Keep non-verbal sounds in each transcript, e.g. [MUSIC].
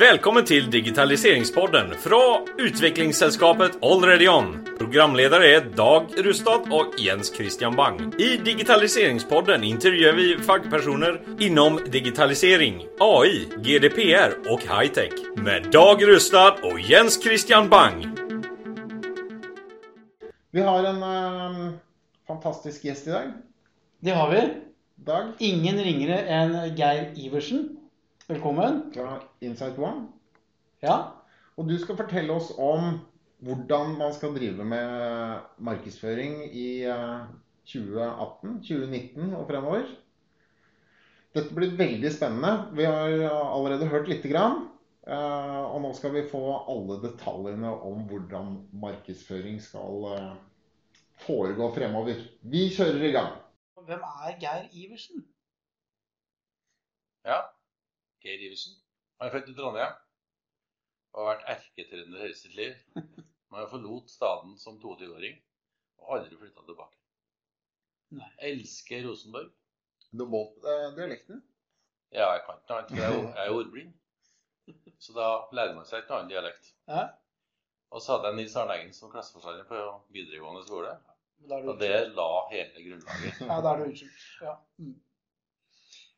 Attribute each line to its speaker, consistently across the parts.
Speaker 1: Velkommen til Digitaliseringspodden fra utviklingsselskapet Already On. Programledere er Dag Rustad og Jens Christian Bang. I Digitaliseringspodden intervjuer vi fagpersoner innom digitalisering, AI, GDPR og high-tech. Med Dag Rustad og Jens Christian Bang.
Speaker 2: Vi har en um, fantastisk gjest i dag.
Speaker 3: Det har vi.
Speaker 2: Dag
Speaker 3: Ingen ringere enn Geir Iversen. Velkommen.
Speaker 2: fra Insight One.
Speaker 3: Ja.
Speaker 2: Og du skal fortelle oss om hvordan man skal drive med markedsføring i eh, 2018, 2019 og fremover. Dette blir veldig spennende. Vi har allerede hørt lite grann. eh, Og nå skal vi få alle detaljene om hvordan markedsføring skal eh, foregå fremover. Vi kjører i gang.
Speaker 3: Hvem er Geir Iversen?
Speaker 4: Ja. Geir Iversen. Han er født i Trondheim og har vært erketrønder hele sitt liv. Men han forlot staden som 22-åring og aldri flytta tilbake.
Speaker 3: Nei.
Speaker 4: Elsker Rosenborg.
Speaker 2: Du må valgt eh, dialekten.
Speaker 4: Ja, jeg kan ikke noe annet, for jeg er ordblind. Så da lærer man seg ikke noe annen dialekt.
Speaker 3: Ja.
Speaker 4: Og så hadde jeg Nils Arne Eggen som klasseforstander på videregående skole. Og det la hele grunnlaget.
Speaker 3: Ja, da er du unnskyldt. Ja. Mm.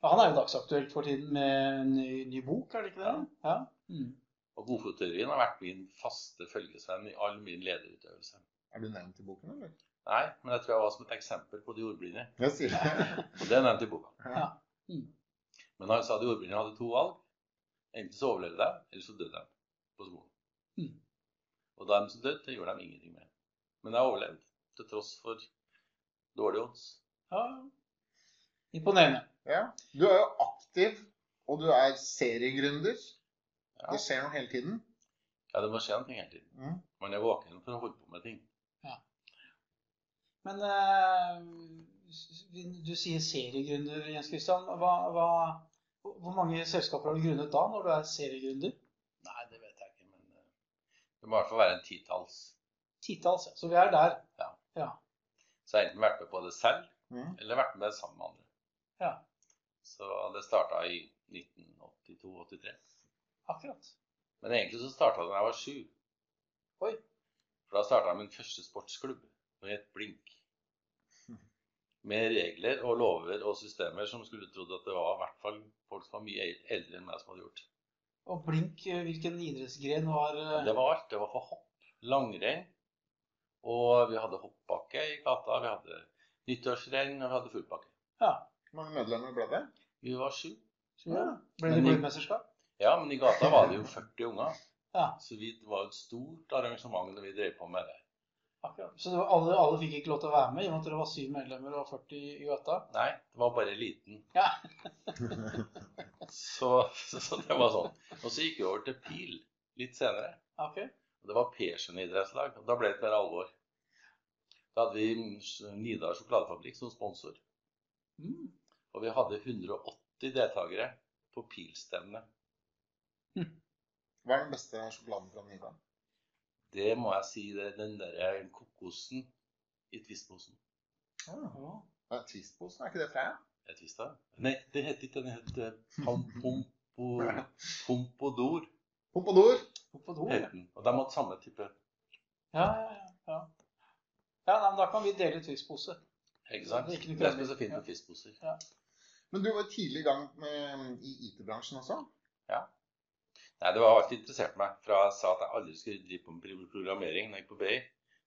Speaker 3: Ja. Han er jo dagsaktuelt for tiden med en ny, ny bok, er det ikke det? Ja. Mm.
Speaker 4: Og Godfotteorien har vært min faste følgesvenn i all min lederutøvelse.
Speaker 2: Er du nevnt i boken, eller?
Speaker 4: Nei, men jeg tror jeg var som et eksempel på de ordblinde.
Speaker 2: Jeg sier det. [LAUGHS]
Speaker 4: Og det er nevnt i boka.
Speaker 3: Ja. Mm.
Speaker 4: Men han sa de ordblinde hadde to valg. Enten så overlevde de, eller så døde de på skolen.
Speaker 3: Mm.
Speaker 4: Og da de døde, det gjorde de ingenting med. Men jeg overlevde, til tross for dårlige odds.
Speaker 3: ja. Imponerende.
Speaker 2: Ja. Du er jo aktiv, og du er seriegründer.
Speaker 4: Ja.
Speaker 2: Det skjer noe hele tiden.
Speaker 4: ja, det må skje noe hele tiden.
Speaker 2: Mm.
Speaker 4: Man er våken for å holde på med ting.
Speaker 3: Men uh, du sier seriegründer, Jens Christian. Hva, hva, hvor mange selskaper har du grunnet da, når du er seriegründer?
Speaker 4: Nei, det vet jeg ikke, men uh, det må i hvert fall være en titalls.
Speaker 3: Titalls, ja. Så vi er der.
Speaker 4: Ja.
Speaker 3: Ja.
Speaker 4: Så jeg har enten vært med på det selv,
Speaker 2: Mm.
Speaker 4: eller vært med sammen med andre.
Speaker 3: Ja.
Speaker 4: Så det starta i 1982-83.
Speaker 3: Akkurat.
Speaker 4: Men egentlig så starta det da jeg var sju.
Speaker 3: Oi.
Speaker 4: For da starta min første sportsklubb, som het Blink. [LAUGHS] Med regler og lover og systemer som skulle trodd at det var i hvert fall folk som var mye eldre enn meg som hadde gjort.
Speaker 3: Og blink, eh, hvilken idrettsgren var eh,
Speaker 4: Det var alt. Det var for hopp, langrenn, og vi hadde hoppbakke i gata. Vi hadde nyttårsrenn, og vi hadde fullbakke.
Speaker 3: Ja.
Speaker 2: Hvor mange medlemmer ble det?
Speaker 4: Vi var sju.
Speaker 3: ja. Ble det klubbmesterskap?
Speaker 4: Ja, men i gata var det jo 40 unger.
Speaker 3: Ja.
Speaker 4: Så vi, det var et stort arrangement da vi drev på med det.
Speaker 3: Akkurat. Så det var, alle, alle fikk ikke lov til å være med, i og med at dere var syv medlemmer og 40 i gata?
Speaker 4: Nei, det var bare eliten.
Speaker 3: Ja. [LAUGHS]
Speaker 4: Så, så, så det var sånn. Og så gikk vi over til pil litt senere.
Speaker 3: Okay.
Speaker 4: Og det var Persen idrettslag. Og da ble det mer alvor. Da hadde vi Nidar sjokoladefabrikk som sponsor.
Speaker 3: Mm.
Speaker 4: Og vi hadde 180 deltakere på pilstevne.
Speaker 2: Hva er den beste sjokoladen fra Nida?
Speaker 4: Det må jeg si, det er den derre kokosen i Twist-posen.
Speaker 2: Ah.
Speaker 3: Ja.
Speaker 2: Ja, Twist-posen, er ikke det Freia?
Speaker 4: Er Twist? Nei, det heter ikke den. het heter Pom- Pompo- Pompodor.
Speaker 3: Do.
Speaker 4: het den. Og de hadde samme type.
Speaker 3: Ja, ja, ja. ja. ja nei, men da kan vi dele Twist-pose.
Speaker 4: Ikke sant?
Speaker 3: Det er ikke noe
Speaker 4: Det med Twist-poser. Ja.
Speaker 2: Men du var tidlig i gang med, i IT-bransjen også? Ja.
Speaker 4: Nei, det var alltid interessert meg. Fra jeg sa at jeg aldri skulle drive på med programmering når jeg gikk på BI,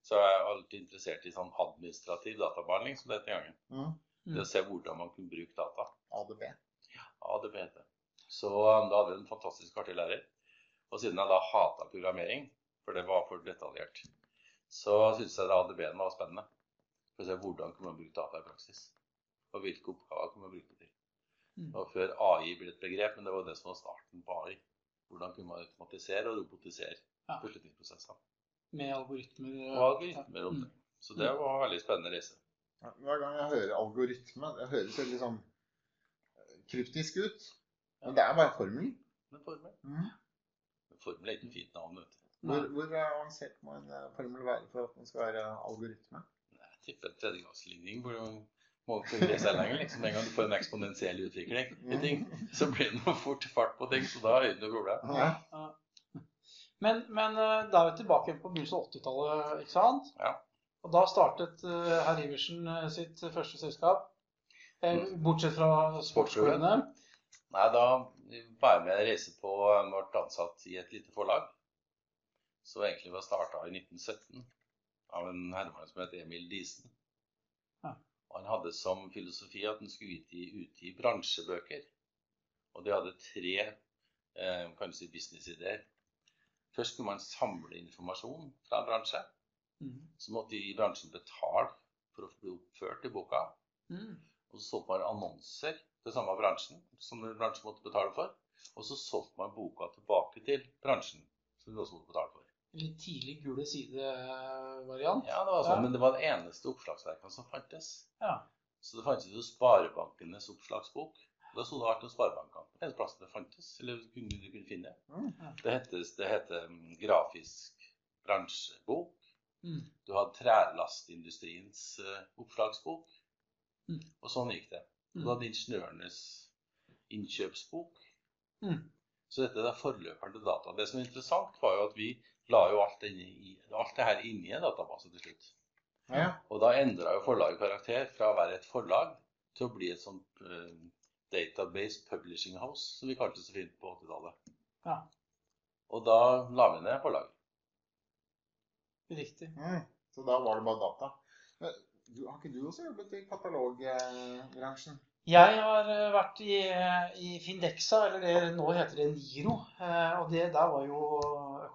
Speaker 4: så er jeg alltid interessert i sånn administrativ databehandling, som det het den gangen.
Speaker 2: Mm.
Speaker 4: Det å se hvordan man kunne bruke data.
Speaker 2: ADB.
Speaker 4: Ja, ADB heter det. Så um, da hadde vi en fantastisk artig lærer. Og siden jeg da hata programmering, for det var for detaljert, så syntes jeg da ADB-en var spennende. For å se hvordan kunne man bruke data i praksis. Og hvilke oppgaver kunne man bruke det til.
Speaker 3: Mm.
Speaker 4: var før AI ble et begrep, men det var det som var starten på AI. Hvordan kunne man automatisere og robotisere
Speaker 3: Ja.
Speaker 4: beslutningsprosesser.
Speaker 3: Med algoritmer.
Speaker 4: Og algoritmer om det. Så det var en veldig spennende reise.
Speaker 2: Ja, hver gang jeg hører algoritme, det høres veldig sånn eh, kryptisk ut. Men det er bare formelen.
Speaker 4: Men formel,
Speaker 2: Mm.
Speaker 4: men formel er ikke et fint navn. vet du.
Speaker 2: Hvor, hvor avansert må en eh, formel være for at den skal være algoritme?
Speaker 4: Jeg tipper en tredjegangsligning må fungere seg lenger. liksom. En gang du får en eksponentiell utvikling i ting, så blir det noe fort fart på ting. Så da er det ikke noe problem.
Speaker 2: Ja.
Speaker 3: Men, men eh, da er vi tilbake på begynnelsen av 80-tallet, ikke sant?
Speaker 4: Ja.
Speaker 3: Og da startet eh, herr Iversen eh, sitt første selskap.
Speaker 4: Mm.
Speaker 3: Bortsett fra sportsskolene.
Speaker 4: Nei, da var jeg med og reise på ble ansatt i et lite forlag. Som egentlig var starta i 1917 av en herremann som het Emil Diesen. Og han hadde som filosofi at han skulle utgi, utgi bransjebøker. Og de hadde tre eh, kanskje businessideer. Først skulle man samle informasjon fra en bransje.
Speaker 3: Mm.
Speaker 4: Så måtte de i bransjen betale for å bli oppført i boka.
Speaker 3: Mm.
Speaker 4: Og så solgte man annonser til samme bransjen som bransjen måtte betale for. Og så solgte man boka tilbake til bransjen som de også måtte betale for.
Speaker 3: Litt tidlig gule side-variant.
Speaker 4: Ja, det var sånn,
Speaker 3: Ja.
Speaker 4: Men det var det eneste oppslagsverket som fantes.
Speaker 3: Ja.
Speaker 4: Så det fantes jo Sparebankenes oppslagsbok. Da sto det alt om sparebankene. Det eneste plassen det fantes. Eller du kunne, du kunne finne.
Speaker 2: Mm.
Speaker 4: Det heter, det heter mm, grafisk bransjebok.
Speaker 3: Mm.
Speaker 4: Du hadde trellastindustriens eh, oppslagsbok.
Speaker 3: Mm.
Speaker 4: Og sånn gikk det. Du
Speaker 3: Mm.
Speaker 4: hadde ingeniørenes innkjøpsbok.
Speaker 3: Mm.
Speaker 4: Så dette er forløperen til data. Det som er interessant, var jo at vi la jo alt, inni, i- alt det her inni en database til slutt.
Speaker 2: Ja.
Speaker 4: Og da endra jo forlaget karakter fra å være et forlag til å bli et sånt uh, database publishing house, som vi kalte det så fint på 80-tallet.
Speaker 3: Ja.
Speaker 4: Og da la vi ned forlaget.
Speaker 3: Riktig.
Speaker 2: Mm. Så da var det bare data. Du, har ikke du også jobbet i katalogbransjen?
Speaker 3: Jeg har eh, vært i, i Findexa, eller det, nå heter det Niro. eh, Og det, der var jo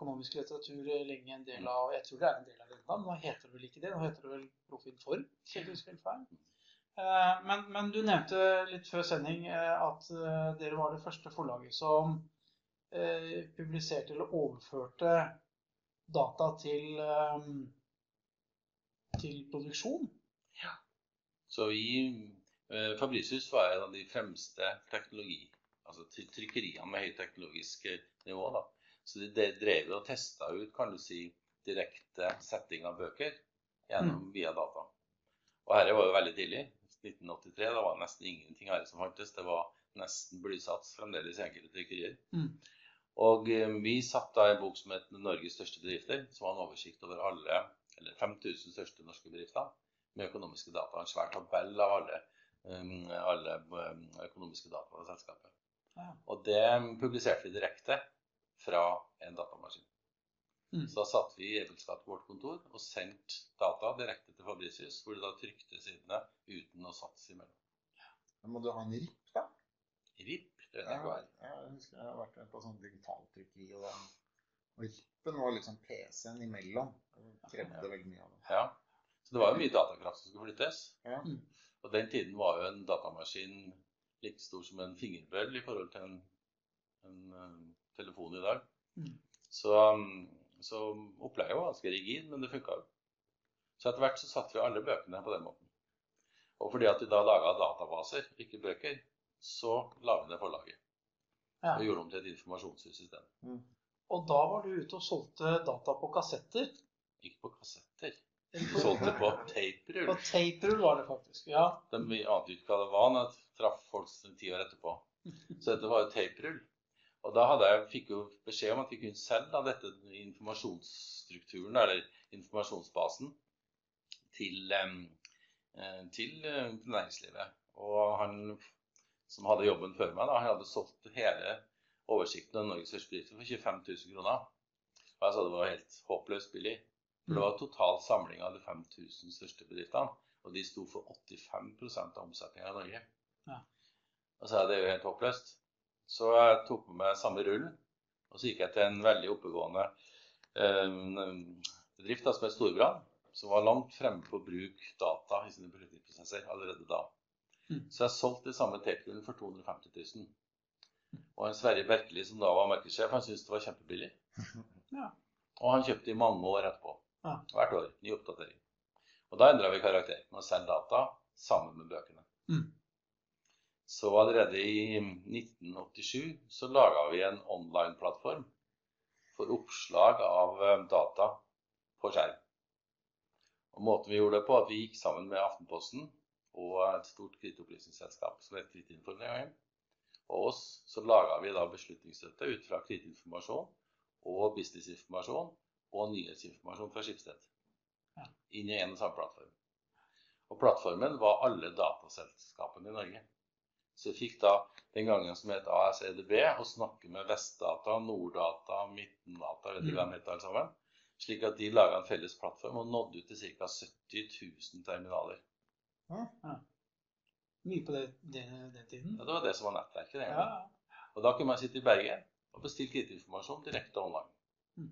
Speaker 3: økonomisk litteratur lenge en del av Jeg tror det er en del av men nå heter det vel ikke det. Nå heter det vel Profinform. feil. Eh, Men, men du nevnte litt før sending eh, at eh, dere var det første forlaget som publiserte eller overførte data til, til produksjon.
Speaker 4: Så vi Fabricius var en av de fremste teknologi, altså trykkeriene med høyteknologisk nivå. da. Så de, drev og testa ut kan du si, direkte setting av bøker gjennom via data. Og dette var jo veldig tidlig. 1983 da var det nesten ingenting her som fantes. Det var nesten blysats fremdeles i enkelte trykkerier.
Speaker 3: Mm.
Speaker 4: Og eh, vi satt da en bok som het 'Norges største bedrifter', som var en oversikt over alle, eller 5000 største norske bedrifter med økonomiske data. En svær tabell av alle, um, alle um, økonomiske data av selskapet.
Speaker 3: Ja.
Speaker 4: Og det publiserte vi direkte fra en datamaskin.
Speaker 3: Mm.
Speaker 4: Så da satt vi i på vårt kontor og sendte data direkte til Fabricius, hvor de da trykte sidene uten å satse imellom.
Speaker 2: Men Må du ha en RIP, da?
Speaker 4: RIP, det vet jeg ikke hva er.
Speaker 2: jeg husker jeg har vært på sånn digitaltrykkeri, og, og RIP-en var liksom PC-en imellom. Det krevde veldig mye av det.
Speaker 4: Ja. Så det var jo mye datakraft som skulle flyttes.
Speaker 2: Ja.
Speaker 3: Mm.
Speaker 4: Og den tiden var jo en datamaskin like stor som en fingerbøll i forhold til en, en, telefon i dag.
Speaker 3: Mm.
Speaker 4: Så, um, så opplegget var ganske rigid, men det funka jo. Så etter hvert så satte vi alle bøkene på den måten. Og fordi at vi da laga databaser, ikke bøker, så la vi ned forlaget.
Speaker 3: Ja.
Speaker 4: Og gjorde om til et informasjonssystem.
Speaker 2: Mm.
Speaker 3: Og da var du ute og solgte data på kassetter.
Speaker 4: Ikke på kassetter.
Speaker 3: Du
Speaker 4: Vi solgte på taperull.
Speaker 3: På taperull var det faktisk. Ja.
Speaker 4: De vi ante ikke hva det var men jeg traff folk ti år etterpå. [LAUGHS] Så dette var jo taperull. Og da jeg, fikk jo beskjed om at vi kunne selge da, dette informasjonsstrukturen, eller informasjonsbasen, til, em, eh, til eh, næringslivet. Og han som hadde jobben før meg, da, han hadde solgt hele oversikten av Norges største bedrifter for 25 000 kroner. Og jeg sa det var helt håpløst billig. For det var total samling av de 5000 største bedriftene. Og de sto for 85% av omsetninga i Norge.
Speaker 3: Ja.
Speaker 4: Og så er det jo helt håpløst. Så jeg tok med meg samme rull, og så gikk jeg til en veldig oppegående eh, bedrift som het Storbrann, som var langt fremme på å bruke data i sine beslutningsprosesser allerede da.
Speaker 3: Mm.
Speaker 4: Så jeg solgte de samme taperullen for 250 000. Og en Sverre Berkeli, som da var markedssjef, han syntes det var kjempebillig. [LAUGHS]
Speaker 3: Ja.
Speaker 4: Og han kjøpte i mange år etterpå.
Speaker 3: Ja.
Speaker 4: Hvert år. Ny oppdatering. Og da endra vi karakter med å selge data sammen med bøkene.
Speaker 3: Mm.
Speaker 4: Så allerede i 1987 så laga vi en online-plattform for oppslag av eh, data på skjerm. Og Måten vi gjorde det på, at vi gikk sammen med Aftenposten og et stort kredittopplysningsselskap som het Krittinfor den gangen. Og oss, så laga vi da beslutningsstøtte ut fra kredittinformasjon og businessinformasjon og nyhetsinformasjon fra Skipsted. Inn i en og samme plattform. Og plattformen var alle dataselskapene i Norge. Så jeg fikk da den gangen som het ASEDB å snakke med Vestdata, Norddata, Midtendata, vet ikke hva de het alle sammen. Slik at de laga en felles plattform og nådde ut til ca. 70 000 terminaler.
Speaker 3: Mye på det, det, den tiden.
Speaker 4: Ja, det var det som var nettverket den
Speaker 3: Ja,
Speaker 4: gangen.
Speaker 3: ja.
Speaker 4: Og da kunne man sitte i Bergen og bestille kredittinformasjon direkte online.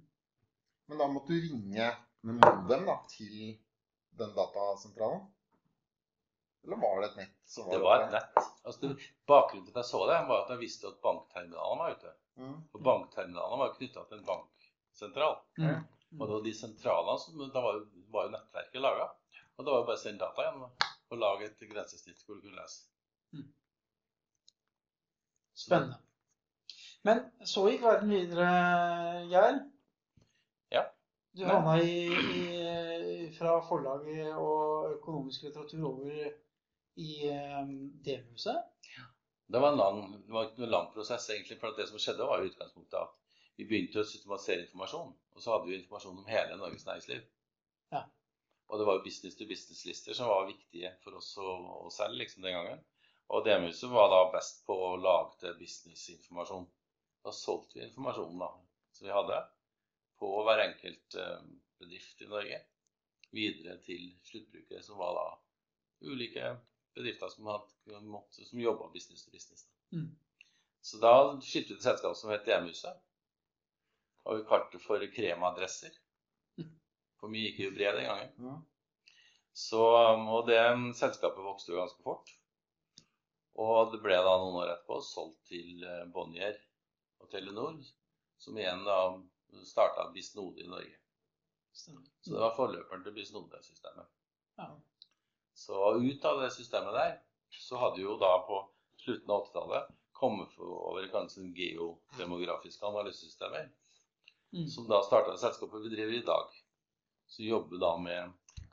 Speaker 2: Men da måtte du ringe med modem da, til den datasentralen? Eller var det et nett som var
Speaker 4: Det var et nett. Altså, det, bakgrunnen til at jeg så det, var at jeg visste at bankterminalene var ute.
Speaker 2: Mm.
Speaker 4: Og bankterminalene var knytta til en banksentral.
Speaker 3: Mm.
Speaker 4: Og det var de sentralene som Da var var jo nettverket laga. Og det var det bare å sende data igjen og lage et grensesnitt hvor du kunne lese.
Speaker 3: Spennende. Men så gikk verden videre, Geir.
Speaker 4: Ja.
Speaker 3: Du havna i, i, fra forlaget og økonomisk litteratur over i um, DM-huset.
Speaker 4: Det var en lang, det var noen lang prosess, egentlig. For at det som skjedde, var i utgangspunktet at vi begynte å systematisere informasjon. Og så hadde vi informasjon om hele Norges næringsliv.
Speaker 3: Ja.
Speaker 4: Og det var jo business to business-lister som var viktige for oss å, å selge liksom, den gangen. Og DM-huset var da best på å lage businessinformasjon. Da solgte vi informasjonen da, som vi hadde, på hver enkelt eh, bedrift i Norge. Videre til sluttbrukere, som var da ulike bedrifter som, hadde, som jobba business to business.
Speaker 3: Mm.
Speaker 4: Så da skilte vi et selskap som het DM-huset. Og vi kalte det for kremadresser. For mye gikk jo bred den gangen.
Speaker 2: Ja.
Speaker 4: Så, um, og det selskapet vokste jo ganske fort. Og det ble da noen år etterpå solgt til eh, Bonnier og Telenor, som igjen da starta Bisnode i Norge. Så det var forløperen til Bisnode-systemet.
Speaker 3: Ja.
Speaker 4: Så ut av det systemet der, så hadde jo da på slutten av 80-tallet kommet over kanskje geodemografiske analysesystemer,
Speaker 3: Mm.
Speaker 4: som da starta selskapet vi driver i dag. Som jobber da med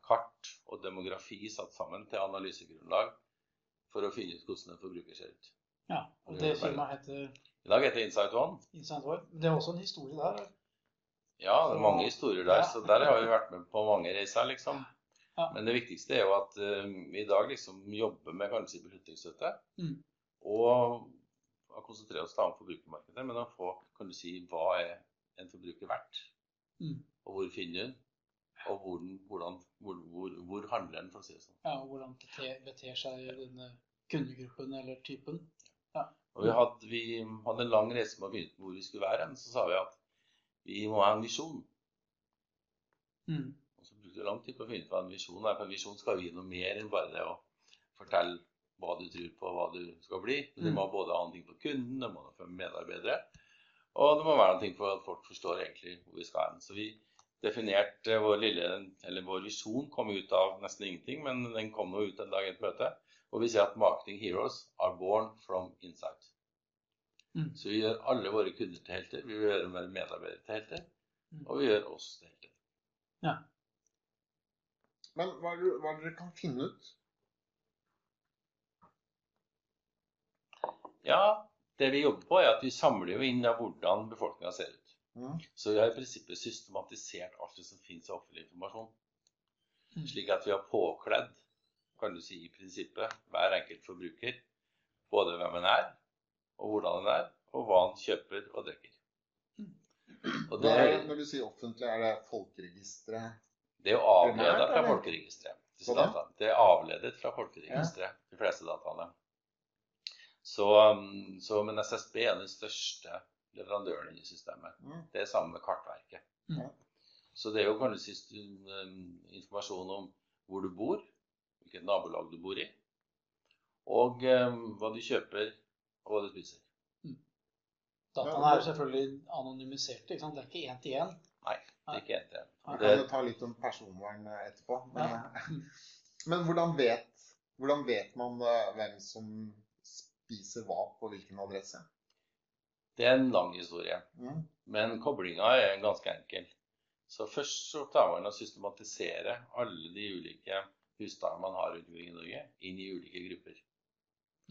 Speaker 4: kart og demografi satt sammen til analysegrunnlag for å finne ut hvordan en forbruker ser ut.
Speaker 3: Ja, og det firmaet heter
Speaker 4: I dag heter det Insight One.
Speaker 3: Insight One. Det er også en historie der.
Speaker 4: Ja, det er mange historier der, så der har vi vært med på mange reiser, liksom.
Speaker 3: Ja.
Speaker 4: Men det viktigste er jo at eh, vi i dag liksom jobber med kanskje beslutningsstøtte.
Speaker 3: Mm.
Speaker 4: Og har konsentrert oss da om forbrukermarkedet, men å få kan du si, hva er en forbruker verdt?
Speaker 3: Mm.
Speaker 4: Og hvor finner den? Og hvor, hvordan, hvor, hvor, hvor handler den, for å si det sånn.
Speaker 3: Ja, og hvordan det beter seg denne kundegruppen eller typen.
Speaker 4: Og vi hadde, vi hadde en lang reise med å finne ut hvor vi skulle være men Så sa vi at vi må ha en visjon.
Speaker 3: Mm.
Speaker 4: Brukte lang tid på å finne ut hva en visjon er. For en visjon skal jo gi noe mer enn bare det å fortelle hva du tror på, hva du skal bli. Men det
Speaker 3: Mm.
Speaker 4: må både ha noe for kunden, det må ha noe for medarbeidere. Og det må være noe for at folk forstår egentlig hvor vi skal hen. Så vi definerte vår lille, eller vår visjon kom ut av nesten ingenting, men den kom nå ut en dag i et møte. Og vi sier at marketing heroes are born from inside.
Speaker 3: Mm.
Speaker 4: Så vi gjør alle våre kunder til helter, vi gjør våre medarbeidere til helter,
Speaker 3: Mm.
Speaker 4: og vi gjør oss til helter.
Speaker 2: Men hva er, det, hva er det dere kan finne ut?
Speaker 4: Ja, det vi jobber på er at vi samler jo inn av hvordan befolkninga ser ut.
Speaker 2: Mm.
Speaker 4: Så vi har i prinsippet systematisert alt det som finnes av offentlig informasjon.
Speaker 3: Mm.
Speaker 4: Slik at vi har påkledd, kan du si i prinsippet, hver enkelt forbruker. Både hvem en er, og hvordan en er, og hva en kjøper og drikker. Og det,
Speaker 2: Hva er, når du sier offentlig, er det folkeregisteret?
Speaker 4: Det er jo avledet fra folkeregisteret. disse dataene. Det er avledet fra folkeregisteret, de fleste dataene. Så, så, men SSB er den største leverandøren i systemet.
Speaker 2: Mm.
Speaker 4: Det er sammen med Kartverket.
Speaker 3: Mm.
Speaker 4: Så det er jo kanskje sist um, informasjon om hvor du bor, hvilket nabolag du bor i, og um, hva du kjøper, og hva du spiser.
Speaker 3: Dataene er jo selvfølgelig anonymiserte. Det er ikke én til én.
Speaker 4: Ikke en til en.
Speaker 2: Vi kan jo ta litt om personvern eh, etterpå. Men, [LAUGHS] men hvordan, vet, hvordan vet man eh, hvem som spiser hva på hvilken adresse?
Speaker 4: det er en lang historie.
Speaker 2: Mm.
Speaker 4: Men koblinga er ganske enkel. Så først så tar man og systematiserer alle de ulike husstandene man har rundt omkring i Norge, inn i ulike grupper.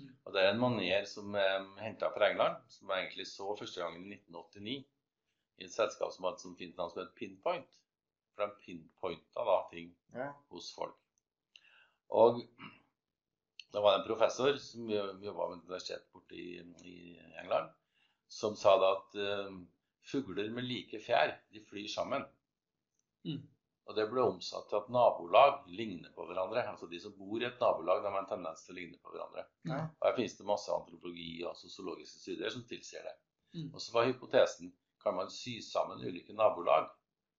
Speaker 3: Mm.
Speaker 4: Og Det er en maner som er henta fra England, som jeg egentlig så første gangen i 1989 i et selskap som hadde et fint navn som het Pinpoint. For de pinpointa da ting
Speaker 2: Ja.
Speaker 4: hos folk. Og da var det en professor som jobba ved et universitet borte i, i England, som sa da at uh, fugler med like fjær, de flyr sammen.
Speaker 3: Mm.
Speaker 4: Og det ble omsatt til at nabolag ligner på hverandre. Altså de som bor i et nabolag, de har en tendens til å ligne på hverandre.
Speaker 2: Ja.
Speaker 4: Og her finnes det masse antropologi og sosiologiske studier som tilsier det.
Speaker 3: Mm.
Speaker 4: Og så var hypotesen kan man sy sammen ulike nabolag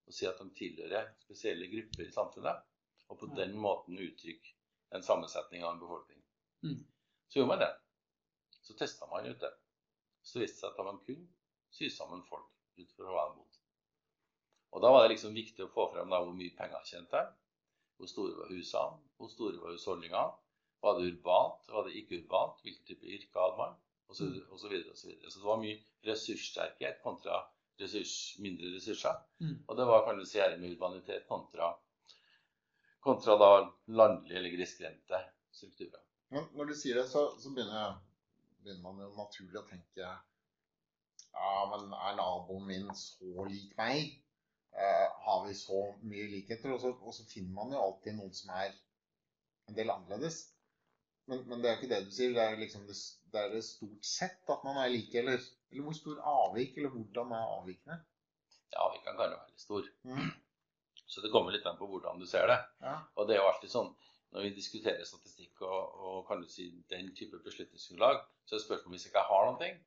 Speaker 4: og si at de tilhører spesielle grupper i samfunnet, og på den måten uttrykke en sammensetning av en befolkning.
Speaker 3: Mm.
Speaker 4: Så gjorde man det. Så testa man ut det. Så viste det seg at man kunne sy sammen folk ut fra hva de bodde. Og da var det liksom viktig å få frem da hvor mye penger tjente hvor store var husene, hvor store var husholdningene, var det urbant, var det ikke urbant, hvilken type yrke hadde man, og så, og så videre og så videre. Så det var mye ressurssterkhet kontra ressurs, mindre ressurser.
Speaker 3: Mm.
Speaker 4: Og det var kan du si her med urbanitet kontra, kontra da landlige eller grisgrendte strukturer.
Speaker 2: Men når du sier det, så, så begynner, begynner man jo naturlig å tenke Ja, men er naboen min så lik meg? Eh, har vi så mye likheter? Og så, og så finner man jo alltid noen som er en del annerledes. Men, men det er jo ikke det du sier. Det er liksom det, det er det stort sett at man er like, eller, eller hvor stor avvik, eller hvordan er avvikene?
Speaker 4: Ja, vi kan være veldig stor.
Speaker 2: Mm.
Speaker 4: Så det kommer litt an på hvordan du ser det.
Speaker 2: Ja.
Speaker 4: Og det er jo alltid sånn når vi diskuterer statistikk og, og kan du si den type beslutningsgrunnlag, så er spørsmålet hvis jeg ikke har noen ting,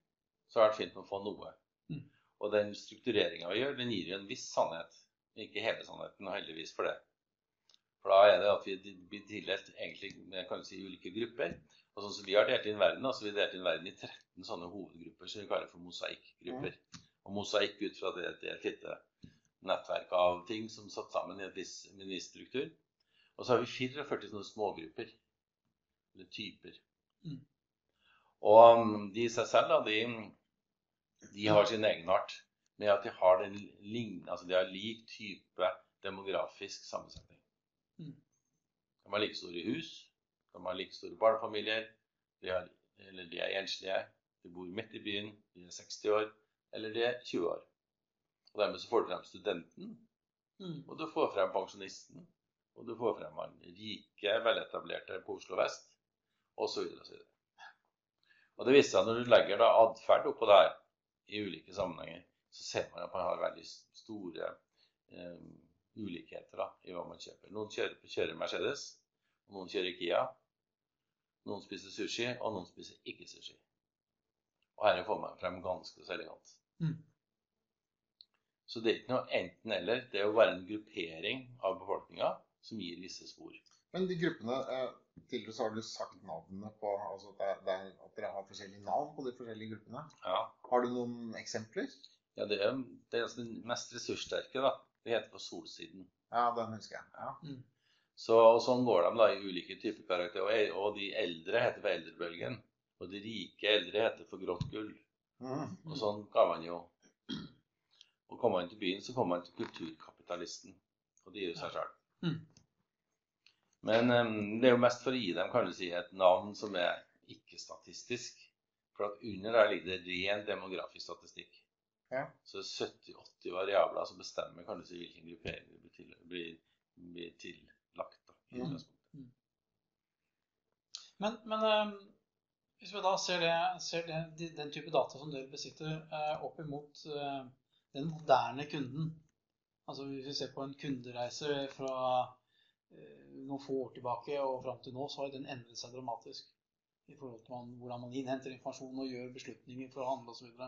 Speaker 4: så har det vært fint å få noe.
Speaker 3: Mm.
Speaker 4: Og den struktureringa vi gjør, den gir jo en viss sannhet. Ikke hele sannheten, og heldigvis for det. For da er det at vi blir tildelt egentlig med kan du si, ulike grupper. Og sånn som vi har delt inn verden, altså vi har delt inn verden i 13 sånne hovedgrupper som vi kaller for mosaikkgrupper. Og mosaikk ut fra det, det er et lite nettverk av ting som satt sammen i en viss, en viss struktur. Og så har vi 44 sånne smågrupper. Eller typer.
Speaker 3: Mm.
Speaker 4: Og um, de i seg selv, da, de, de har sin egenart med at de har den altså de har lik type demografisk sammensetning.
Speaker 3: Mm.
Speaker 4: De har like store hus, de har like store barnefamilier, de, har, eller de er enslige, de bor midt i byen, de er 60 år, eller de er 20 år. Og dermed så får du frem studenten,
Speaker 3: Mm.
Speaker 4: og du får frem pensjonisten, og du får frem han rike, veletablerte på Oslo vest, Og så videre Og så videre. Og det viser seg når du legger da atferd oppå der i ulike sammenhenger, så ser man at man har veldig store eh, ulikheter da, i hva man kjøper. Noen kjører, kjører Mercedes, og noen kjører Kia. Noen spiser sushi, og noen spiser ikke sushi. Og her får man frem ganske så elegant.
Speaker 3: Mm.
Speaker 4: Så det er ikke noe enten-eller. Det er å være en gruppering av befolkninga som gir visse spor.
Speaker 2: Men de gruppene eh, Tidligere så har du sagt navnene på altså at, det, er- det er, at dere har forskjellige navn på de forskjellige gruppene.
Speaker 4: Ja,
Speaker 2: Har du noen eksempler?
Speaker 4: ja det er, det er altså den mest ressurssterke, da. Det heter på Solsiden.
Speaker 2: Ja, den husker jeg. Ja.
Speaker 4: Så, sånn går de da i ulike typer karakterer. Og, de eldre heter for eldrebølgen. Og de rike eldre heter for grått gull.
Speaker 2: Mm.
Speaker 4: Og sånn kan man jo Og kommer man til byen, så kommer man til kulturkapitalisten. Og det gir jo seg sjøl.
Speaker 3: Mm.
Speaker 4: Men um, det er jo mest for å gi dem kan du si, et navn som er ikke-statistisk. For at under der ligger det ren demografisk statistikk.
Speaker 2: Ja.
Speaker 4: Så det er 70-80 variabler som bestemmer kan du si, hvilken gruppering blir, til, blir, blir tillagt. Da, i
Speaker 2: Mm.
Speaker 4: Mm.
Speaker 3: Men, men eh, hvis vi da ser, det, ser det, den type data som dere besitter, eh, opp imot eh, den moderne kunden Altså hvis vi ser på en kundereise fra eh, noen få år tilbake og fram til nå, så har den endret seg dramatisk. I forhold til man, hvordan man innhenter informasjon og gjør beslutninger for å handle osv.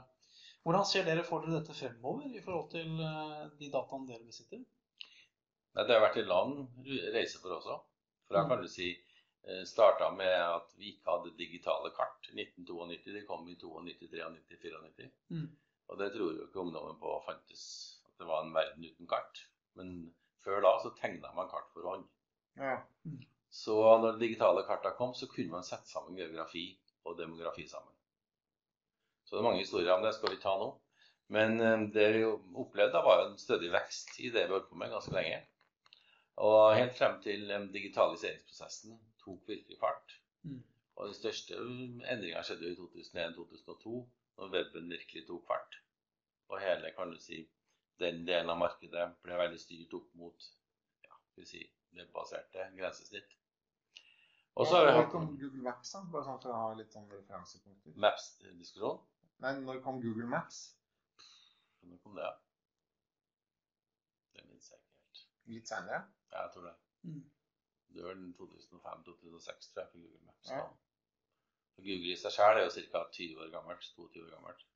Speaker 3: Hvordan ser dere for dere dette fremover i forhold til de dataene dere besitter?
Speaker 4: Nei, det har vært en lang reise for oss òg. For da
Speaker 3: Mm.
Speaker 4: kan du si starta med at vi ikke hadde digitale kart. 1992, de kom i 92, 93, 94.
Speaker 3: Mm.
Speaker 4: Og det tror jo ikke ungdommen på fantes, at det var en verden uten kart. Men før da så tegna man kart for hånd.
Speaker 2: Ja.
Speaker 4: Så når de digitale karta kom, så kunne man sette sammen geografi og demografi sammen. Så det er mange historier om det, skal vi ta nå. Men eh, det vi opplevde, da var jo en stødig vekst i det vi holdt på med ganske lenge. Og helt frem til digitaliseringsprosessen tok virkelig fart.
Speaker 3: Mm.
Speaker 4: Og den største endringa skjedde jo i 2001-2002, når weben virkelig tok fart. Og hele kan du si, den delen av markedet ble veldig styrt opp mot ja, skal vi si, webbaserte grensesnitt. Og så har vi hatt
Speaker 2: kom Google Maps, da? Bare sånn for å ha litt sånn referansepunkter.
Speaker 4: Maps-diskusjon.
Speaker 2: Nei, når kom Google Maps?
Speaker 4: Når kom det? ja? Det minnes jeg ikke helt.
Speaker 2: Litt seinere?
Speaker 4: Ja, jeg tror det.
Speaker 3: Mm.
Speaker 4: Det var 2005-2006, tror jeg, på Google Maps.
Speaker 2: Ja.
Speaker 4: Google i seg selv er jo ca. 20 år gammelt. 22 år gammelt.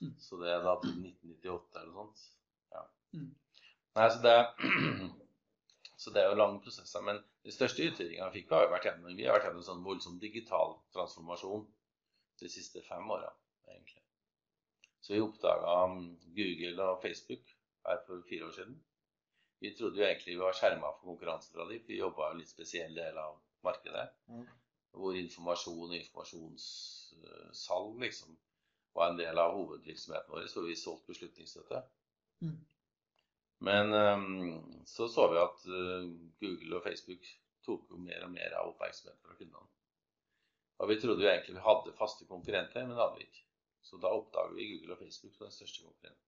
Speaker 3: Mm.
Speaker 4: Så det er da til 1998 eller noe sånt. Ja.
Speaker 3: Mm.
Speaker 4: Nei, så det, [CLEARS THROAT] så det er jo lange prosesser. Men de største utfordringene vi fikk, har jo vært gjennom Vi har vært gjennom en sånn voldsom digital transformasjon de siste fem åra, egentlig. Så vi oppdaga Google og Facebook her for fire år siden. Vi trodde jo egentlig vi var skjerma for konkurranse fra dem. Vi jobba jo en litt spesiell del av markedet.
Speaker 2: Mm.
Speaker 4: Hvor informasjon og informasjonssalg liksom var en del av hovedvirksomheten vår. Så vi solgte beslutningsstøtte.
Speaker 3: Mm.
Speaker 4: Men um, så så vi at uh, Google og Facebook tok jo mer og mer av oppmerksomheten fra kundene. Og vi trodde jo egentlig vi hadde faste konkurrenter, men det hadde vi ikke. Så da oppdaget vi Google og Facebook som den største konkurrenten.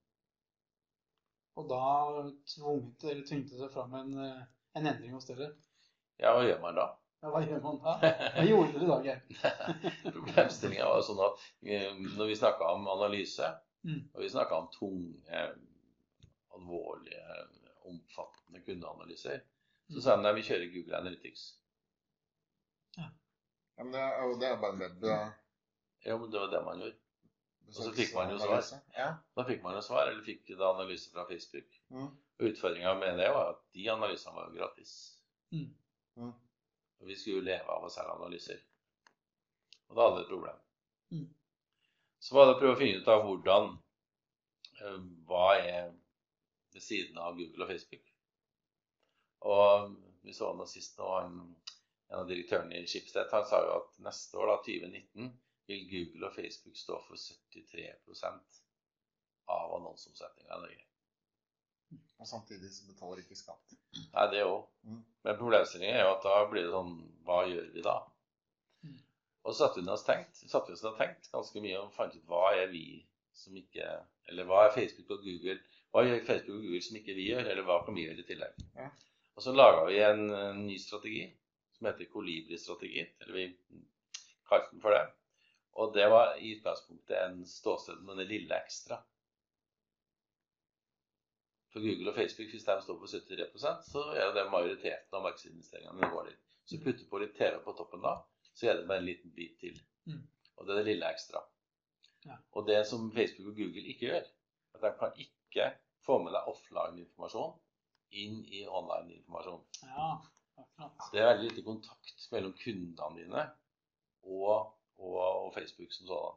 Speaker 3: Og da tvunget, eller tvingte det fram en, eh, en endring hos dere.
Speaker 4: Ja, hva gjør man da?
Speaker 3: Ja, hva gjør man da? Hva gjorde dere da? Geir? [LAUGHS]
Speaker 4: Problemstillinga var sånn at eh, når vi snakka om analyse,
Speaker 3: Mm.
Speaker 4: og vi snakka om tunge, alvorlige, omfattende kundeanalyser, så
Speaker 3: Mm.
Speaker 4: sa de at vi kjører Google Analytics.
Speaker 2: Ja, men det, er jo- det er bare en web...
Speaker 4: Ja, men det var det man gjorde.
Speaker 2: Besøks-
Speaker 4: så fikk man jo svar.
Speaker 2: Ja.
Speaker 4: Da fikk man jo svar, eller fikk da analyse fra Facebook.
Speaker 2: Mm.
Speaker 4: Og Utfordringa med det var at de analysene var jo gratis.
Speaker 3: Mm.
Speaker 2: Mm.
Speaker 4: Og vi skulle jo leve av å selge analyser. Og da hadde vi et problem.
Speaker 3: Mm.
Speaker 4: Så var det å prøve å finne ut av hvordan eh, Hva er ved siden av Google og Facebook? Og vi så nå sist nå en av direktørene i Schibsted, han sa jo at neste år, da, 2019, vil Google og Facebook stå for 73 av annonseomsetninga i Norge.
Speaker 2: Og samtidig så betaler ikke skatt.
Speaker 4: Nei, det òg.
Speaker 2: Mm.
Speaker 4: Men problemstillingen er jo at da blir det sånn Hva gjør vi da?
Speaker 3: Mm.
Speaker 4: Og så satte vi oss tenkt, satte oss og tenkt ganske mye og fant ut hva er vi som ikke Eller hva er Facebook og Google Hva gjør Facebook og Google som ikke vi gjør, eller hva kan vi gjøre i tillegg?
Speaker 2: Ja.
Speaker 4: Og så laga vi en, eh, ny strategi som heter Kolibri-strategi. Eller vi kalte den for det. Og det var i utgangspunktet en ståsted med det lille ekstra. For Google og Facebook, hvis de står på 73% så er det majoriteten av markedsinvesteringene går dit. Så putter på litt TV på toppen da, så er det bare en liten bit til.
Speaker 3: Mm.
Speaker 4: Og det er det lille ekstra.
Speaker 3: Ja.
Speaker 4: Og det som Facebook og Google ikke gjør, at de kan ikke få med deg offline-informasjon inn i online-informasjon.
Speaker 3: Ja, akkurat.
Speaker 4: Det er veldig lite kontakt mellom kundene dine og, og, og Facebook som sådan.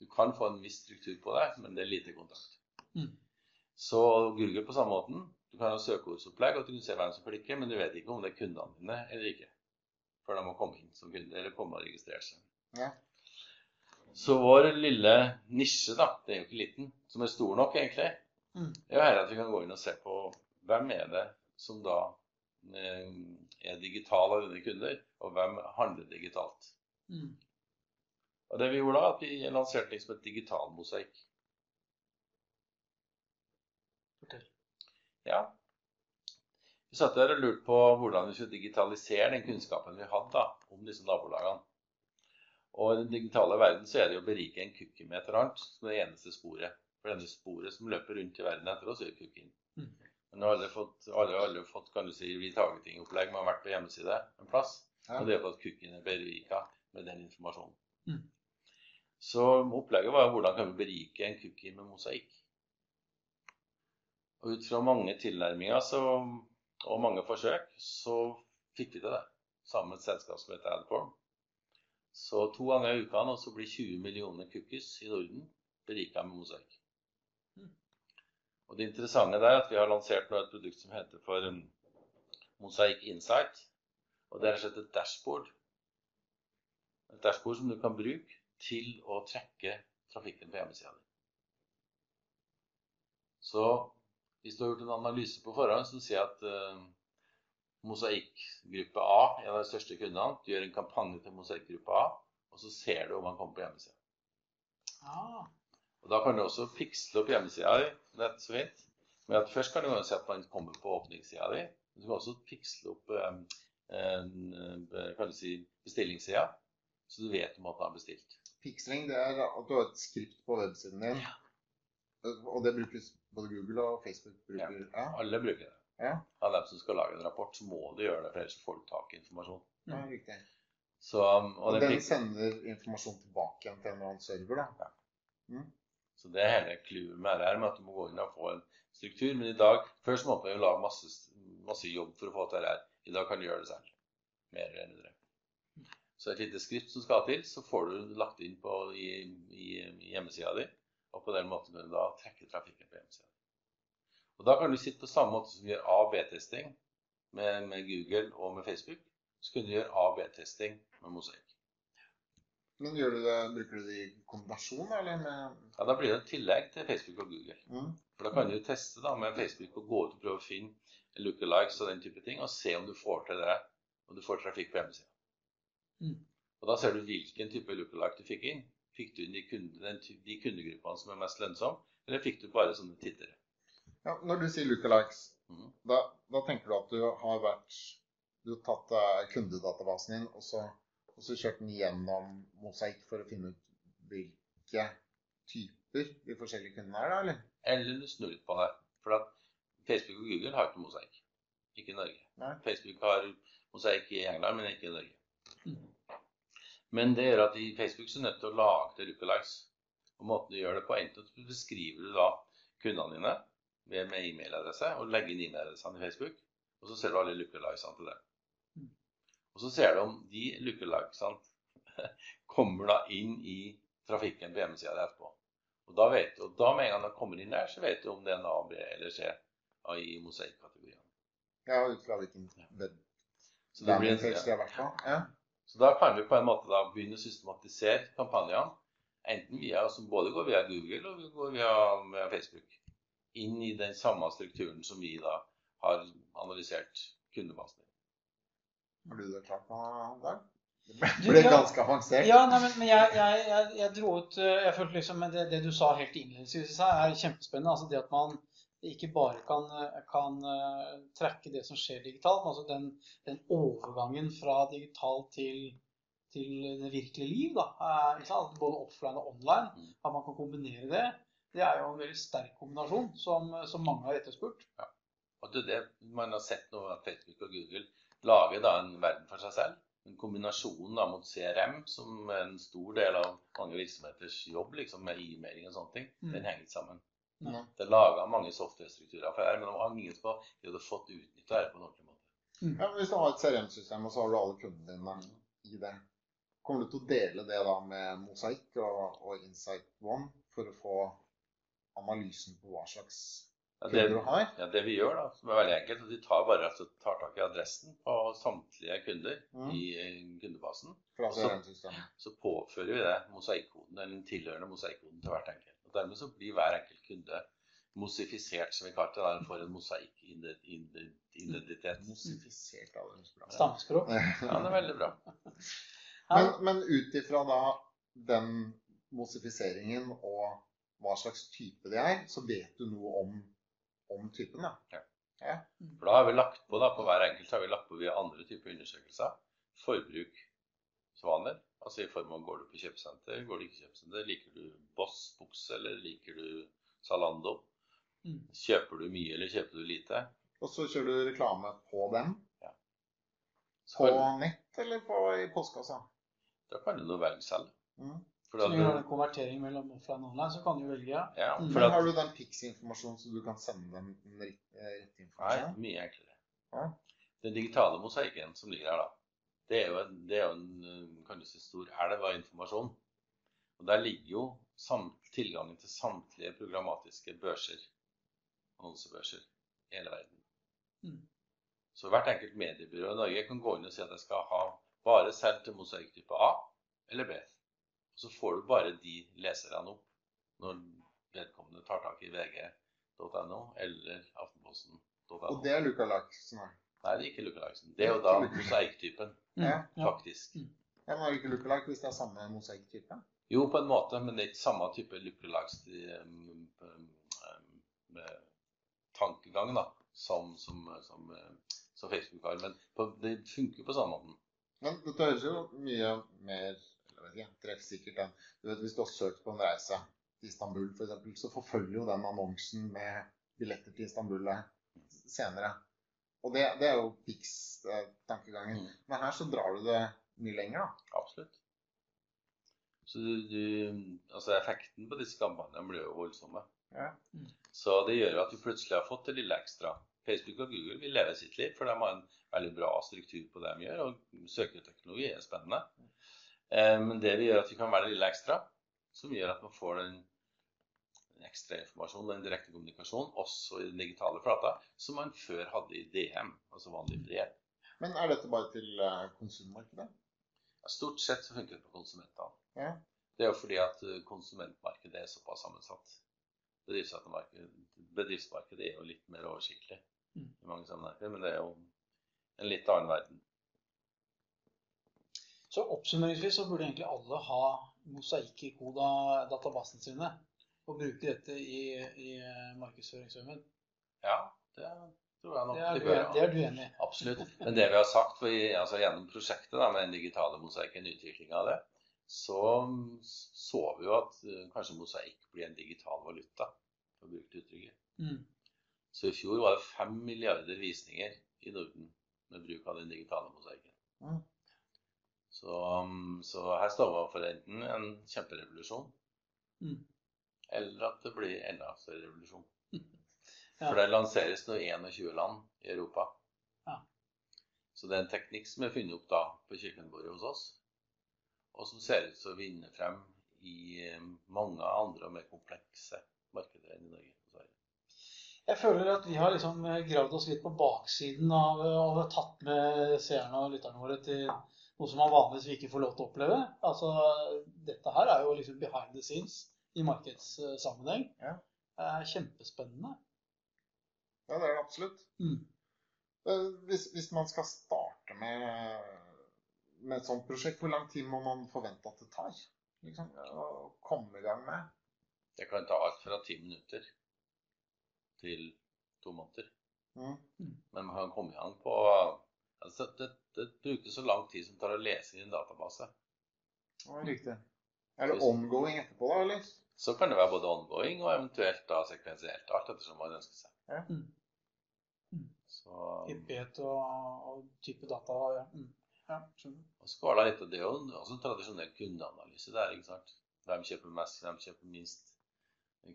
Speaker 4: Du kan få en viss struktur på det, men det er lite kontakt.
Speaker 3: Mm.
Speaker 4: Så Google på samme måten. Du kan ha søkeordsopplegg, og du kan se hvem som klikker, men du vet ikke om det er kundene dine eller ikke. Før de må komme inn som kunde, eller komme og registrere seg.
Speaker 2: Ja.
Speaker 4: Så vår lille nisje, da, det er jo ikke liten, som er stor nok egentlig,
Speaker 3: Mm.
Speaker 4: det er jo her at vi kan gå inn og se på hvem er det som da eh, er digital av dine kunder, og hvem handler digitalt.
Speaker 3: Mm.
Speaker 4: Og det vi gjorde da, at vi lanserte liksom et digital mosaikk.
Speaker 3: Fortell.
Speaker 4: Ja. Vi satt der og lurte på hvordan vi skulle digitalisere den kunnskapen vi hadde da, om disse nabolagene. Og i den digitale verden så er det jo å berike en cookie med et eller annet som det eneste sporet. For denne sporet som løper rundt i verden etter oss, er jo cookien.
Speaker 3: Mm.
Speaker 4: Men nå har alle fått, alle, alle fått kan du si, retargeting-opplegg Man har vært på hjemmeside en plass.
Speaker 2: Ja.
Speaker 4: Og det er for at cookien er berika med den informasjonen.
Speaker 3: Mm.
Speaker 4: Så opplegget var hvordan kan vi berike en cookie med mosaikk. Og ut fra mange tilnærminger så, og mange forsøk så fikk vi til det. Sammen med et selskap som heter Adform. Så to ganger i uka nå så blir 20 millioner cookies i Norden berika med mosaikk. Og det interessante der er at vi har lansert nå et produkt som heter for Mosaikk Insight. Og det er rett og slett et dashboard. Et dashboard som du kan bruke til å trekke trafikken på hjemmesida di. Så hvis du har gjort en analyse på forhånd så sier at uh, mosaikkgruppe A, en av de største kundene. Du gjør en kampanje til mosaikkgruppe A, og så ser du om han kommer på hjemmesida.
Speaker 3: Ah,
Speaker 4: Og Da kan du også fiksle opp hjemmesida di. Er så fint. Men at først kan du se at man kommer på åpningssida di. Du kan også fiksle opp um, en, kan du si, bestillingssida, så du vet om at han har bestilt.
Speaker 2: Pixeling det er at du har et skript på websiden din. Og det brukes både Google og Facebook bruker. Ja.
Speaker 4: Alle bruker det.
Speaker 2: Ja.
Speaker 4: Av dem som skal lage en rapport, så må du gjøre det, for ellers får du tak i informasjon.
Speaker 2: ja, riktig.
Speaker 4: Så, um, og
Speaker 2: Og
Speaker 4: den pik-
Speaker 2: sender informasjon tilbake igjen til en eller annen server, da. Ja.
Speaker 4: så det er hele clouet med det her, med at du må gå inn og få en struktur. Men i dag Først måtte man jo lage masse, masse jobb for å få til det her. I dag kan du gjøre det selv. Mer eller mindre. Så et lite skript som skal til, så får du lagt inn på, i, i, i hjemmesida di. Og på den måten kan du da trekke trafikken på hjemmesida. Og da kan du sitte på samme måte som du gjør A- og B-testing med, med Google og med Facebook. Så kan du gjøre A- og B-testing med mosaikk.
Speaker 2: Men du det, bruker du det i kombinasjon, eller med
Speaker 4: Ja, Da blir det et tillegg til Facebook og Google.
Speaker 2: mm.
Speaker 4: For da kan du teste da med Facebook og gå ut og prøve å finne lookalikes og den type ting, og se om du får til det, om du får trafikk på hjemmesida.
Speaker 3: Mm.
Speaker 4: Og da ser du hvilken type lookalike du fikk inn. Fikk du inn de, kunde, de kundegruppene som er mest lønnsomme, eller fikk du bare sånne tittere?
Speaker 2: ja, Når du sier lookalikes,
Speaker 4: mm.
Speaker 2: da, da tenker du at du har vært Du har tatt eh, kundedatabasen din, og så, og så kjørt den gjennom mosaikk for å finne ut hvilke typer de forskjellige kundene er, da, eller?
Speaker 4: Eller du snur litt på det. For at Facebook og Google har ikke mosaikk. Ikke i Norge.
Speaker 2: Nei.
Speaker 4: Facebook har mosaikk i England, men ikke i Norge. Men det gjør at i Facebook så er du nødt til å lage til lookalikes. Og måten du gjør det på, enten beskriver du da kundene dine med, med e-mailadresse, og legger inn e-mailadressene i Facebook, og så ser du alle lookalikesene til det. Og så ser du om de lookalikesene [LAUGHS] kommer da inn i trafikken på hjemmesida di etterpå. Og da, vet og da med en gang de kommer inn der, så vet du om det er en A, B eller C i mosaikkategorien.
Speaker 2: Ja, ut fra hvilken ja.
Speaker 4: Så, det blir,
Speaker 2: en, ja. det har vært på. Ja.
Speaker 4: Så da kan vi på en måte da begynne å systematisere kampanjene, enten via, som både går via Google og går via, via Facebook, inn i den samme strukturen som vi da har analysert kundebasen i.
Speaker 2: Har du det klart nå, Dag? Det ble ganske avansert.
Speaker 3: Ja, nei, men, men jeg, jeg, jeg, jeg dro ut eh, Jeg følte liksom det, det du sa helt innledningsvis er kjempespennende. Altså det at man ikke bare kan, eh, kan trekke det som skjer digitalt, men altså den, den overgangen fra digitalt til, til det virkelige liv, da. eh? Både offline og online.
Speaker 4: Mm.
Speaker 3: At man kan kombinere det. Det er jo en veldig sterk kombinasjon som, som mange har etterspurt.
Speaker 4: Og det det man har sett nå at Facebook og Google lager da en verden for seg selv. En kombinasjon da mot CRM, som er en stor del av mange virksomheters jobb, liksom med e-mailing og sånne ting,
Speaker 3: Mm.
Speaker 4: den henger sammen.
Speaker 2: Ja.
Speaker 4: Det er laga mange software-strukturer for det her, men de har ingen på har de hadde fått utnytta dette på en ordentlig måte.
Speaker 2: Ja, men Hvis du har et CRM-system, og så har du alle kundene dine i det, kommer du til å dele det da med Mosaic og, og Insight One for å få analysen på hva slags
Speaker 4: Ja,
Speaker 2: kunder du har?
Speaker 4: ja, det vi gjør, da, som er veldig enkelt, at vi tar bare altså, tar tak i adressen på samtlige kunder
Speaker 2: Mm.
Speaker 4: i eh, kundebasen.
Speaker 2: Fra
Speaker 4: Så-
Speaker 2: CRM-systemet?
Speaker 4: Så påfører vi det mosaikkoden, den tilhørende mosaikkoden til hvert enkelt. Og Dermed så blir hver enkelt kunde mosifisert, som vi kaller det. Den får en mosaikk-identitet.
Speaker 2: Mosifisert av det. bra.
Speaker 3: Stammespråk.
Speaker 4: Ja, det er veldig bra.
Speaker 2: Men, men ut ifra da den mosifiseringen og hva slags type de er, så vet du noe om, om typen, da.
Speaker 4: For da har vi lagt på da, på hver enkelt har vi lagt på via andre typer undersøkelser. Forbruksvaner. Altså i form av går du på kjøpesenter, går du ikke på kjøpesenter, liker du Boss bukse, eller liker du Zalando?
Speaker 3: Mm.
Speaker 4: Kjøper du mye, eller kjøper du lite?
Speaker 2: Og så kjører du reklame på den?
Speaker 4: Ja.
Speaker 2: På nett eller på, i postkassa.
Speaker 4: Da kan du nå velge selv.
Speaker 2: Mm.
Speaker 4: For
Speaker 3: Så
Speaker 4: da,
Speaker 3: når du har en konvertering mellom offline og online, så kan du velge.
Speaker 4: ja,
Speaker 3: Mm.
Speaker 4: at,
Speaker 2: har du den Pix-informasjonen så du kan sende dem den rett- informasjonen.
Speaker 4: Nei, mye enklere.
Speaker 2: Ja.
Speaker 4: Den digitale mosaikken som ligger her, da, det er jo en, det er jo en eh, kan du si, stor elv av informasjon. Og Der ligger jo samt, tilgangen til samtlige programmatiske børser, annonsebørser, i hele verden.
Speaker 3: Mm.
Speaker 4: Så hvert enkelt mediebyrå i Norge kan gå inn og si at jeg skal ha bare selv til mosaikktype A eller B. Og så får du bare de leserne opp når vedkommende tar tak i vg.no eller aftenposten.no.
Speaker 2: Og det er lookalikesene.
Speaker 4: Nei, det er ikke lookalikesen. Det er jo da mosaikktypen,
Speaker 3: Mm,
Speaker 2: Ja,
Speaker 3: ja.
Speaker 4: faktisk.
Speaker 2: Ja, men er det ikke lookalike hvis det er samme mosaikktype?
Speaker 4: Jo, på en måte, men det er ikke samme type lookalikes um, um, med tankegang da, som, som, som, eh, som Facebook har. Men på, det funker på samme måten.
Speaker 2: Men dette høres jo mye mer eller ikke, treffsikkert enn du vet, Hvis du har søkt på en reise til Istanbul f.eks., så forfølger jo den annonsen med billetter til Istanbul senere. Og det, det er jo fiks-tankegangen.
Speaker 4: Mm.
Speaker 2: Men her så drar du det mye lenger, da.
Speaker 4: Absolutt. Så du, du, altså effekten på disse kampanjene blir jo voldsomme.
Speaker 2: Ja.
Speaker 4: Så det gjør jo at du plutselig har fått det lille ekstra. Facebook og Google vil leve sitt liv, for de har en veldig bra struktur på det de gjør, og søketeknologi er spennende. Eh, Men det vil gjøre at vi kan være det lille ekstra, som gjør at man får den ekstra informasjon, den direkte kommunikasjonen, også i den digitale flata, som man før hadde i DM, altså vanlig brev.
Speaker 2: Men er dette bare til konsummarkedet?
Speaker 4: Ja, Stort sett så funker det på konsumentene.
Speaker 2: Ja.
Speaker 4: Det er jo fordi at eh, konsumentmarkedet er såpass sammensatt. Bedriftsmarkedet, er jo litt mer oversiktlig
Speaker 3: Mm.
Speaker 4: i mange sammenhenger, men det er jo en litt annen verden.
Speaker 3: Så oppsummeringsvis så burde egentlig alle ha mosaikk-koda databasene sine og bruke dette i, i markedsføringsøyemed.
Speaker 4: Ja, det tror jeg nok
Speaker 3: Det, er
Speaker 4: de bør
Speaker 3: det er du enig i?
Speaker 4: Absolutt. Men det vi har sagt for, altså gjennom prosjektet da, med den digitale mosaikken, utvikling av det, så så vi jo at eh, kanskje mosaikk blir en digital valuta, for å bruke uttrykket.
Speaker 3: Mm.
Speaker 4: Så i fjor var det fem milliarder visninger i Norden med bruk av den digitale mosaikken.
Speaker 2: Mm.
Speaker 4: Så, um, så her står vi for enten en kjemperevolusjon,
Speaker 3: Mm.
Speaker 4: Eller at det blir enda større revolusjon.
Speaker 3: Ja.
Speaker 4: For det lanseres nå i 21 land i Europa.
Speaker 3: Ja.
Speaker 4: Så det er en teknikk som er funnet opp da på kjøkkenbordet hos oss, og som ser ut til å vinne frem i eh, mange andre og mer komplekse markeder enn i Norge.
Speaker 3: Jeg føler at vi har liksom gravd oss litt på baksiden av og tatt med seerne og lytterne våre til noe som man vanligvis ikke får lov til å oppleve. Altså, dette her er jo liksom behind the scenes i markedssammenheng.
Speaker 2: Ja.
Speaker 3: Det er kjempespennende.
Speaker 2: Ja, det er det absolutt.
Speaker 3: Mm.
Speaker 2: Eh, Hvis, hvis man skal starte med, med et sånt prosjekt, hvor lang tid må man forvente at det tar? Liksom, å komme i gang med?
Speaker 4: Det kan ta alt fra ti minutter til to måneder.
Speaker 2: Mm.
Speaker 4: Men man kan komme i gang på altså det, det brukes så lang tid som det tar å lese i en database.
Speaker 2: Ja, riktig. Er det ongoing etterpå, da, eller?
Speaker 4: Så kan det være både ongoing og eventuelt da sekvensielt. Alt ettersom man ønsker seg.
Speaker 3: Ja. Mm.
Speaker 4: Så,
Speaker 3: Hyppighet og, og type data. Ja, mm. ja skjønner.
Speaker 4: og så var det litt, av det òg. også en tradisjonell kundeanalyse der. ikke sant? Hvem kjøper mest, hvem kjøper minst.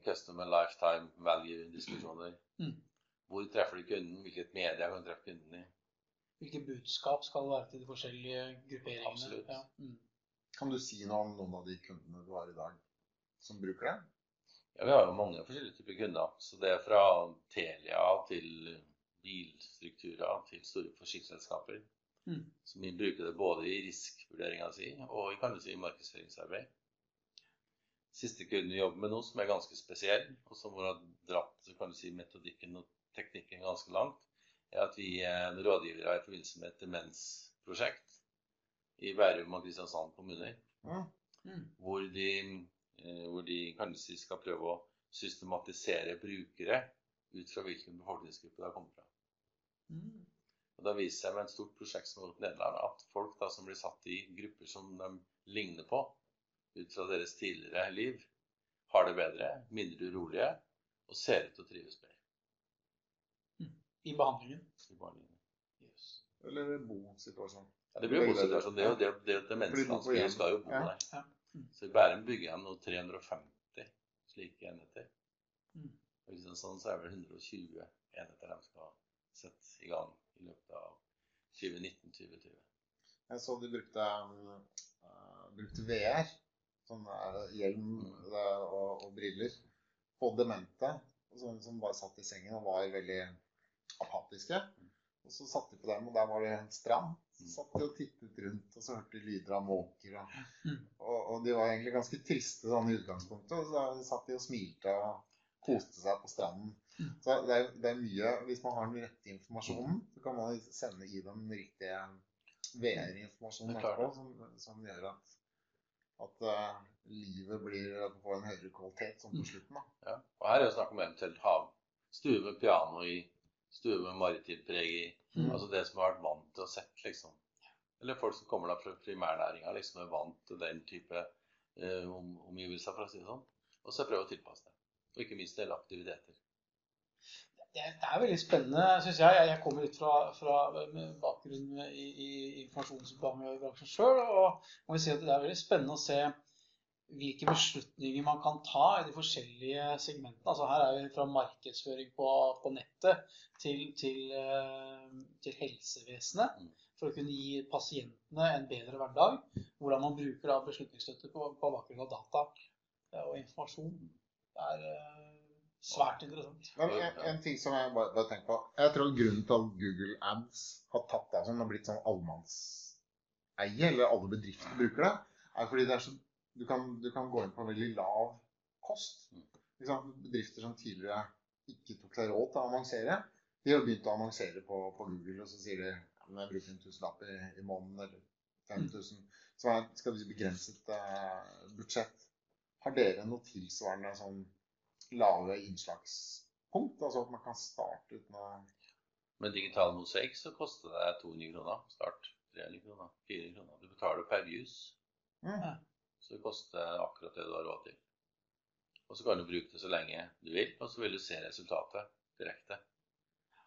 Speaker 4: Customer lifetime value-diskusjoner.
Speaker 3: Mm.
Speaker 4: Hvor treffer du kunden? Hvilket media kan du treffe kunden i?
Speaker 3: Hvilke budskap skal det være til de forskjellige grupperingene?
Speaker 4: Absolutt.
Speaker 3: Ja.
Speaker 2: Kan du si noe om noen av de kundene du har i dag som bruker det?
Speaker 4: Ja, Vi har jo mange forskjellige typer kunder. Så det er fra Telia til bilstrukturer til store forsikringsselskaper.
Speaker 3: Mm.
Speaker 4: Så vi bruker det både i riskvurderinga si og i kan du si, markedsføringsarbeid. Siste kunden vi jobber med nå, som er ganske spesiell, og som har dratt kan du si, metodikken og teknikken ganske langt, er at vi er rådgivere i forbindelse med et demensprosjekt i Bærum og Kristiansand kommuner
Speaker 2: Mm.
Speaker 3: Mm.
Speaker 4: hvor de, eh, hvor de kanskje skal prøve å systematisere brukere ut fra hvilken befolkningsgruppe de har kommet fra.
Speaker 3: Mm.
Speaker 4: Og da viser jeg seg med et stort prosjekt som er gjort i Nederland, at folk da, som blir satt i grupper som de ligner på, ut fra deres tidligere liv, har det bedre, mindre urolige og ser ut til å trives bedre
Speaker 3: I behandlingen.
Speaker 4: i behandlingen.
Speaker 3: Yes.
Speaker 2: Eller bosituasjon?
Speaker 4: Ja, det blir jo bosituasjon. Det er jo det, det, det
Speaker 2: hjem.
Speaker 4: skal jo bo
Speaker 2: Ja.
Speaker 4: der.
Speaker 3: Mm.
Speaker 4: Så i Bærum bygger jeg nå 350 slike enheter. Og hvis det er sånn, så er det vel 120 enheter de skal sette i gang i løpet av 2019-2020.
Speaker 2: Jeg så de brukte, uh, brukte VR, sånn hjelm
Speaker 4: Mm.
Speaker 2: uh, og, og briller, på demente som, som bare satt i sengen og var veldig apatiske. Og så satte de på dem, og der var det en strand. Så
Speaker 4: Mm.
Speaker 2: satt de og tittet rundt, og så hørte de lyder av måker. Og,
Speaker 3: Mm.
Speaker 2: og, og de var egentlig ganske triste sånn i utgangspunktet. Og så satt de og smilte og koste seg på stranden. Så det er, det er mye Hvis man har den rette informasjonen, så kan man sende i den riktige VR-informasjonen
Speaker 4: er
Speaker 2: etterpå, som, som gjør at, at uh, livet blir på en høyere kvalitet sånn på slutten. da.
Speaker 4: Ja. Og her er det snakk om eventuelt hav. Stue med piano i, stue med maritimt preg i.
Speaker 2: Mm.
Speaker 4: Altså det som har vært vant til å sett, liksom. Eller folk som kommer da fra primærnæringa, liksom er vant til den type eh, om, omgivelser, for å si det sånn. Og så prøve å tilpasse det. Og ikke minst dele aktiviteter.
Speaker 3: Det det er veldig spennende, syns jeg. Jeg- kommer litt fra, fra bakgrunn i, i informasjonsbransjen sjøl. Og må si at det er veldig spennende å se hvilke beslutninger man kan ta i de forskjellige segmentene. Altså Her er vi fra markedsføring på, på nettet til, til, eh, til helsevesenet.
Speaker 4: Mm.
Speaker 3: For å kunne gi pasientene en bedre hverdag. Hvordan man bruker da beslutningsstøtte på, på bakgrunn av data eh, og informasjon. Det er eh, svært interessant.
Speaker 2: Men en, en ting som jeg bare, bare tenker på Jeg tror grunnen til at Google Ads har tatt av det har blitt sånn allemannseie, eller alle bedrifter bruker det, er fordi det er så du kan, du kan gå inn på veldig lav kost. Liksom. Bedrifter som tidligere ikke tok seg råd til å annonsere, de har begynt å annonsere på, på Google, og så sier de ja, men jeg bruker en tusenlapp i, i måneden eller 5000. Så er skal vi si begrenset uh, budsjett. Har dere noe tilsvarende sånn lave innslagspunkt? Altså at man kan starte uten å
Speaker 4: Med digital mosaikk så koster det 200 kroner start. 300 kroner, 400 kroner. Du betaler per views.
Speaker 2: mm.
Speaker 4: Så det koster akkurat det du har råd til. Og så kan du bruke det så lenge du vil, og så vil du se resultatet direkte.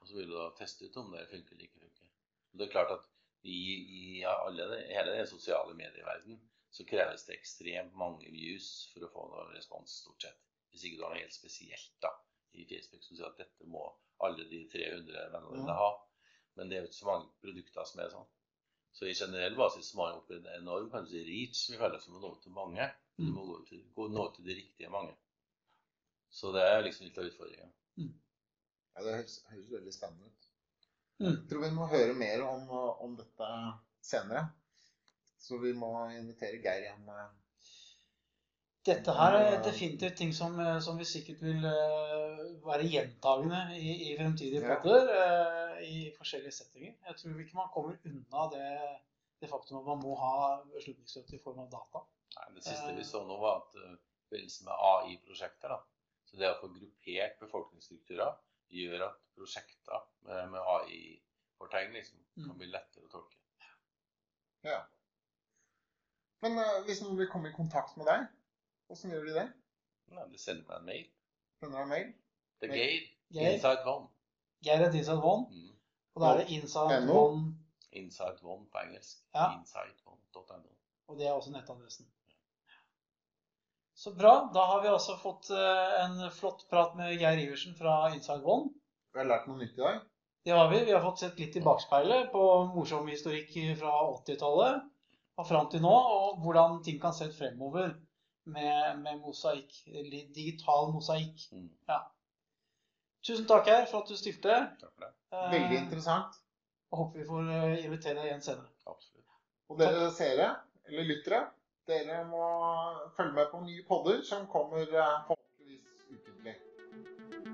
Speaker 4: Og så vil du da teste ut om det funker eller ikke funker. Og det er klart at i, i alle hele den sosiale medieverden så kreves det ekstremt mange views for å få noe respons, stort sett. Hvis ikke du har noe helt spesielt da, i Facebook som sier at dette må alle de 300 vennene dine ha. Men det er jo ikke så mange produkter som er sånn. Så i generell basis så må man opp en enorm kan du si, reach, som vi kaller det, som å nå ut til mange. Du må gå til, gå, nå ut til de riktige mange. Så det er liksom litt av utfordringa.
Speaker 2: Ja, det høres, høres veldig spennende ut.
Speaker 3: Mm.
Speaker 2: Jeg tror vi må høre mer om, om dette senere. Så vi må invitere Geir igjen. Eh,
Speaker 3: Dette her er definitivt ting som, eh, som vi sikkert vil eh, være gjentagende i, i fremtidige podder Ja. i forskjellige settinger. Jeg tror ikke man kommer unna det, det faktum at man må ha beslutningsstøtte i form av data.
Speaker 4: Nei, Det siste vi så nå, var at i forbindelse med AI-prosjekter, så det å få gruppert befolkningsstrukturer gjør at prosjekter med, med AI-fortegn liksom, kan
Speaker 3: Mm.
Speaker 4: bli lettere å tolke.
Speaker 2: Ja. Men eh, hvis noen vil komme i kontakt med deg, hvordan gjør de det?
Speaker 4: Nei, Du sender meg en mail.
Speaker 2: Sender deg mail?
Speaker 4: Det er Geir.
Speaker 3: Geir,
Speaker 4: Inside One.
Speaker 3: Geir er Inside One,
Speaker 4: Mm.
Speaker 3: og da er det Inside
Speaker 2: NO.
Speaker 3: One,
Speaker 4: Inside One på engelsk.
Speaker 3: Ja.
Speaker 4: Insideone.no.
Speaker 3: og det er også nettadressen. Så bra. Da har vi også fått eh, en flott prat med Geir Iversen fra Inside One.
Speaker 2: Vi har lært noe nytt i dag.
Speaker 3: Det har vi. Vi har fått sett litt i bakspeilet på morsom historikk fra 80-tallet og fram til nå, og hvordan ting kan se ut fremover med, med mosaikk, eller digital mosaikk.
Speaker 4: Mm.
Speaker 3: Tusen takk her for at du stilte.
Speaker 4: Takk for det.
Speaker 3: Eh,
Speaker 2: Veldig interessant.
Speaker 3: og håper vi får eh, invitere deg igjen senere.
Speaker 4: Absolutt.
Speaker 2: Og dere seere, eller lyttere, dere må følge med på nye podder som kommer eh, forhåpentligvis ukentlig.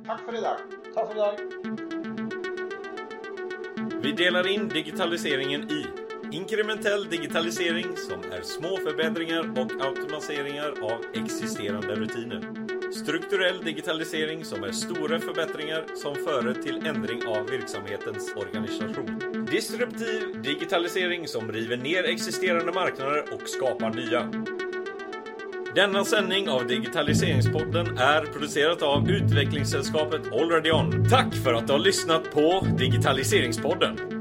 Speaker 2: Takk for i dag.
Speaker 3: Takk for i dag.
Speaker 1: Vi deler inn digitaliseringen i inkrementell digitalisering som er små forbedringer og automatiseringer av eksisterende rutiner. Strukturell digitalisering som er store forbedringer som fører til endring av virksomhetens organisation. Disruptiv digitalisering som river ned eksisterende marknader og skapar nye. Denna sändning av Digitaliseringspodden er produsert av utvecklingssällskapet Already On. Tack för att du har lyssnat på Digitaliseringspodden!